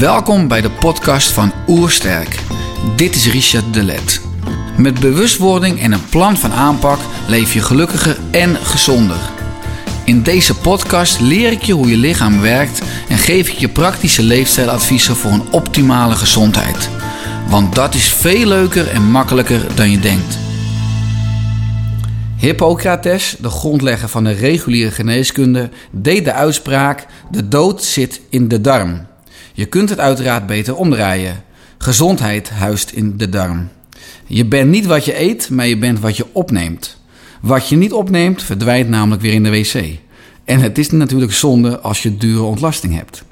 Welkom bij de podcast van Oersterk. Dit is Richard Delet. Met bewustwording en een plan van aanpak leef je gelukkiger en gezonder. In deze podcast leer ik je hoe je lichaam werkt en geef ik je praktische leefstijladviezen voor een optimale gezondheid. Want dat is veel leuker en makkelijker dan je denkt. Hippocrates, de grondlegger van de reguliere geneeskunde, deed de uitspraak: De dood zit in de darm. Je kunt het uiteraard beter omdraaien. Gezondheid huist in de darm. Je bent niet wat je eet, maar je bent wat je opneemt. Wat je niet opneemt, verdwijnt namelijk weer in de wc. En het is natuurlijk zonde als je dure ontlasting hebt.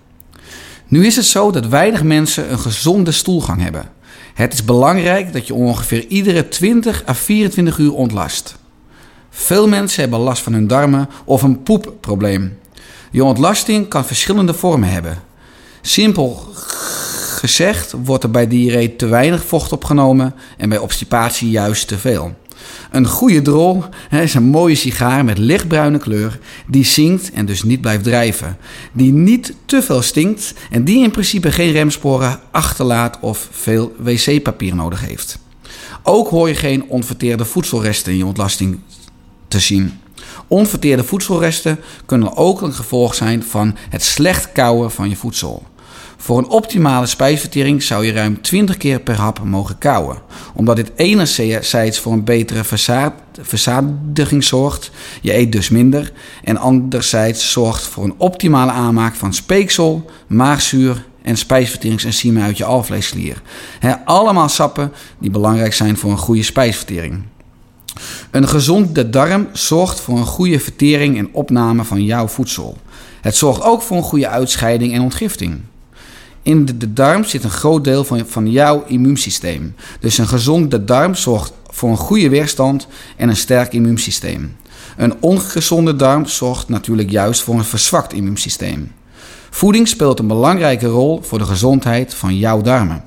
Nu is het zo dat weinig mensen een gezonde stoelgang hebben. Het is belangrijk dat je ongeveer iedere 20 à 24 uur ontlast. Veel mensen hebben last van hun darmen of een poepprobleem. Je ontlasting kan verschillende vormen hebben. Simpel gezegd wordt er bij diarree te weinig vocht opgenomen en bij obstipatie juist te veel. Een goede drol is een mooie sigaar met lichtbruine kleur die zingt en dus niet blijft drijven. Die niet te veel stinkt en die in principe geen remsporen achterlaat of veel wc-papier nodig heeft. Ook hoor je geen onverteerde voedselresten in je ontlasting te zien. Onverteerde voedselresten kunnen ook een gevolg zijn van het slecht kouwen van je voedsel. Voor een optimale spijsvertering zou je ruim 20 keer per hap mogen kauwen. Omdat dit enerzijds voor een betere verzadiging zorgt, je eet dus minder. En anderzijds zorgt voor een optimale aanmaak van speeksel, maagzuur en spijsverteringsenzymen uit je alvleesklier. allemaal sappen die belangrijk zijn voor een goede spijsvertering. Een gezonde darm zorgt voor een goede vertering en opname van jouw voedsel. Het zorgt ook voor een goede uitscheiding en ontgifting. In de, darm zit een groot deel van, van jouw immuunsysteem. Dus een gezonde darm zorgt voor een goede weerstand en een sterk immuunsysteem. Een ongezonde darm zorgt natuurlijk juist voor een verzwakt immuunsysteem. Voeding speelt een belangrijke rol voor de gezondheid van jouw darmen.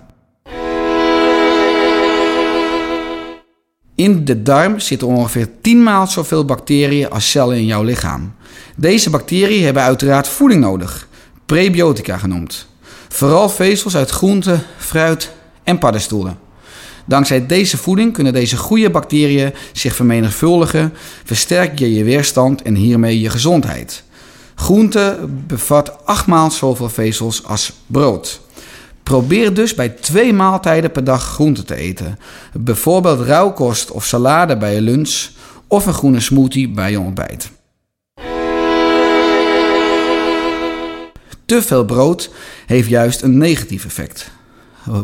In de darm zitten ongeveer 10 maal zoveel bacteriën als cellen in jouw lichaam. Deze bacteriën hebben uiteraard voeding nodig, prebiotica genoemd. Vooral vezels uit groenten, fruit en paddenstoelen. Dankzij deze voeding kunnen deze goede bacteriën zich vermenigvuldigen, versterk je je weerstand en hiermee je gezondheid. Groente bevat achtmaal zoveel vezels als brood. Probeer dus bij twee maaltijden per dag groente te eten. Bijvoorbeeld rauwkost of salade bij je lunch of een groene smoothie bij je ontbijt. Te veel brood heeft juist een negatief effect.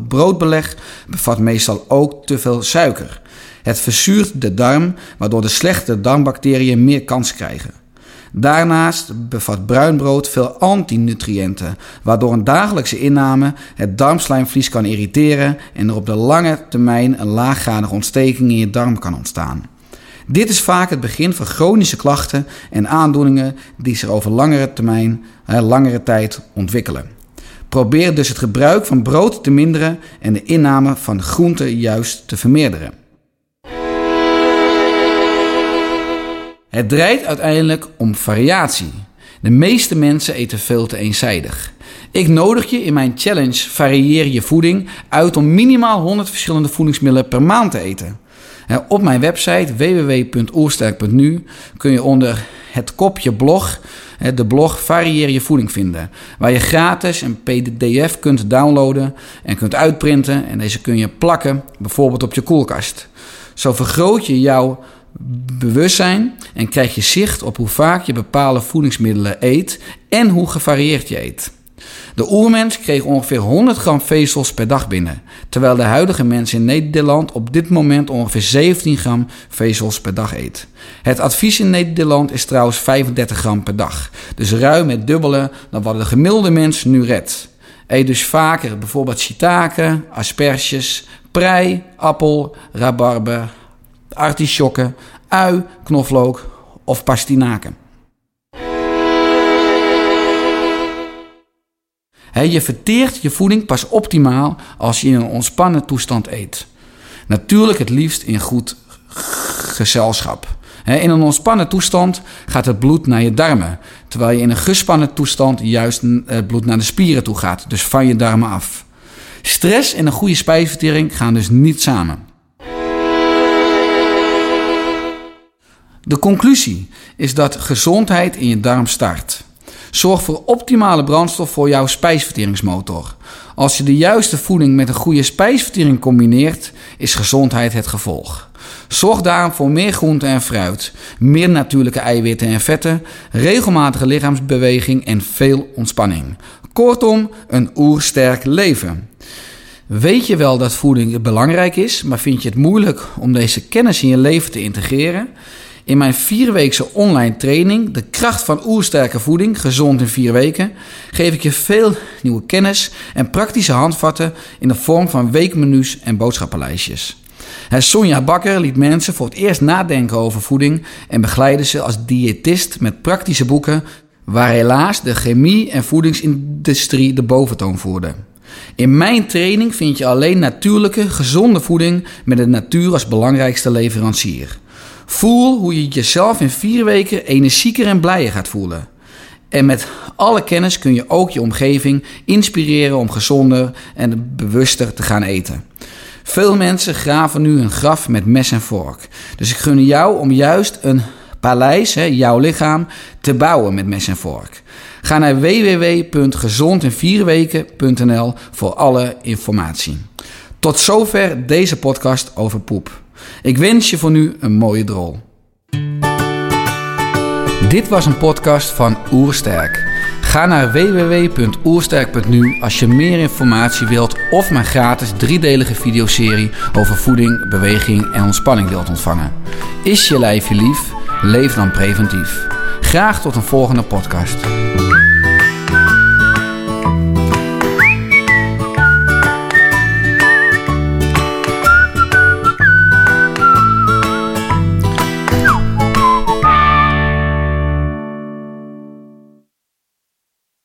Broodbeleg bevat meestal ook te veel suiker. Het verzuurt de darm, waardoor de slechte darmbacteriën meer kans krijgen. Daarnaast bevat bruin brood veel antinutriënten, waardoor een dagelijkse inname het darmslijmvlies kan irriteren en er op de lange termijn een laaggradige ontsteking in je darm kan ontstaan. Dit is vaak het begin van chronische klachten en aandoeningen die zich over langere termijn, langere tijd ontwikkelen. Probeer dus het gebruik van brood te minderen en de inname van groenten juist te vermeerderen. Het draait uiteindelijk om variatie. De meeste mensen eten veel te eenzijdig. Ik nodig je in mijn challenge Varieer je voeding uit om minimaal 100 verschillende voedingsmiddelen per maand te eten. Op mijn website www.oersterk.nu kun je onder het kopje blog de blog Varieer je voeding vinden. Waar je gratis een pdf kunt downloaden en kunt uitprinten. En deze kun je plakken, bijvoorbeeld op je koelkast. Zo vergroot je jouw bewustzijn en krijg je zicht op hoe vaak je bepaalde voedingsmiddelen eet en hoe gevarieerd je eet. De oermens kreeg ongeveer 100 gram vezels per dag binnen, terwijl de huidige mens in Nederland op dit moment ongeveer 17 gram vezels per dag eet. Het advies in Nederland is trouwens 35 gram per dag, dus ruim het dubbele dan wat de gemiddelde mens nu redt. Eet dus vaker bijvoorbeeld shiitake, asperges, prei, appel, rabarber, artisjokken, ui, knoflook of pastinaken. Je verteert je voeding pas optimaal als je in een ontspannen toestand eet. Natuurlijk het liefst in goed gezelschap. In een ontspannen toestand gaat het bloed naar je darmen, terwijl je in een gespannen toestand juist het bloed naar de spieren toe gaat, dus van je darmen af. Stress en een goede spijsvertering gaan dus niet samen. De conclusie is dat gezondheid in je darm start. Zorg voor optimale brandstof voor jouw spijsverteringsmotor. Als je de juiste voeding met een goede spijsvertering combineert, is gezondheid het gevolg. Zorg daarom voor meer groente en fruit, meer natuurlijke eiwitten en vetten, regelmatige lichaamsbeweging en veel ontspanning. Kortom, een oersterk leven. Weet je wel dat voeding belangrijk is, maar vind je het moeilijk om deze kennis in je leven te integreren? In mijn vierweekse online training, De kracht van oersterke voeding, gezond in vier weken, geef ik je veel nieuwe kennis en praktische handvatten in de vorm van weekmenu's en boodschappenlijstjes. Sonja Bakker liet mensen voor het eerst nadenken over voeding en begeleidde ze als diëtist met praktische boeken waar helaas de chemie- en voedingsindustrie de boventoon voerde. In mijn training vind je alleen natuurlijke, gezonde voeding met de natuur als belangrijkste leverancier. Voel hoe je jezelf in vier weken energieker en blijer gaat voelen. En met alle kennis kun je ook je omgeving inspireren om gezonder en bewuster te gaan eten. Veel mensen graven nu een graf met mes en vork. Dus ik gun jou om juist een paleis, hè, jouw lichaam, te bouwen met mes en vork. Ga naar www.gezondinvierweken.nl voor alle informatie. Tot zover deze podcast over poep. Ik wens je voor nu een mooie drol. Dit was een podcast van Oersterk. Ga naar www.oersterk.nu als je meer informatie wilt of mijn gratis driedelige videoserie over voeding, beweging en ontspanning wilt ontvangen. Is je lijf je lief? Leef dan preventief. Graag tot een volgende podcast.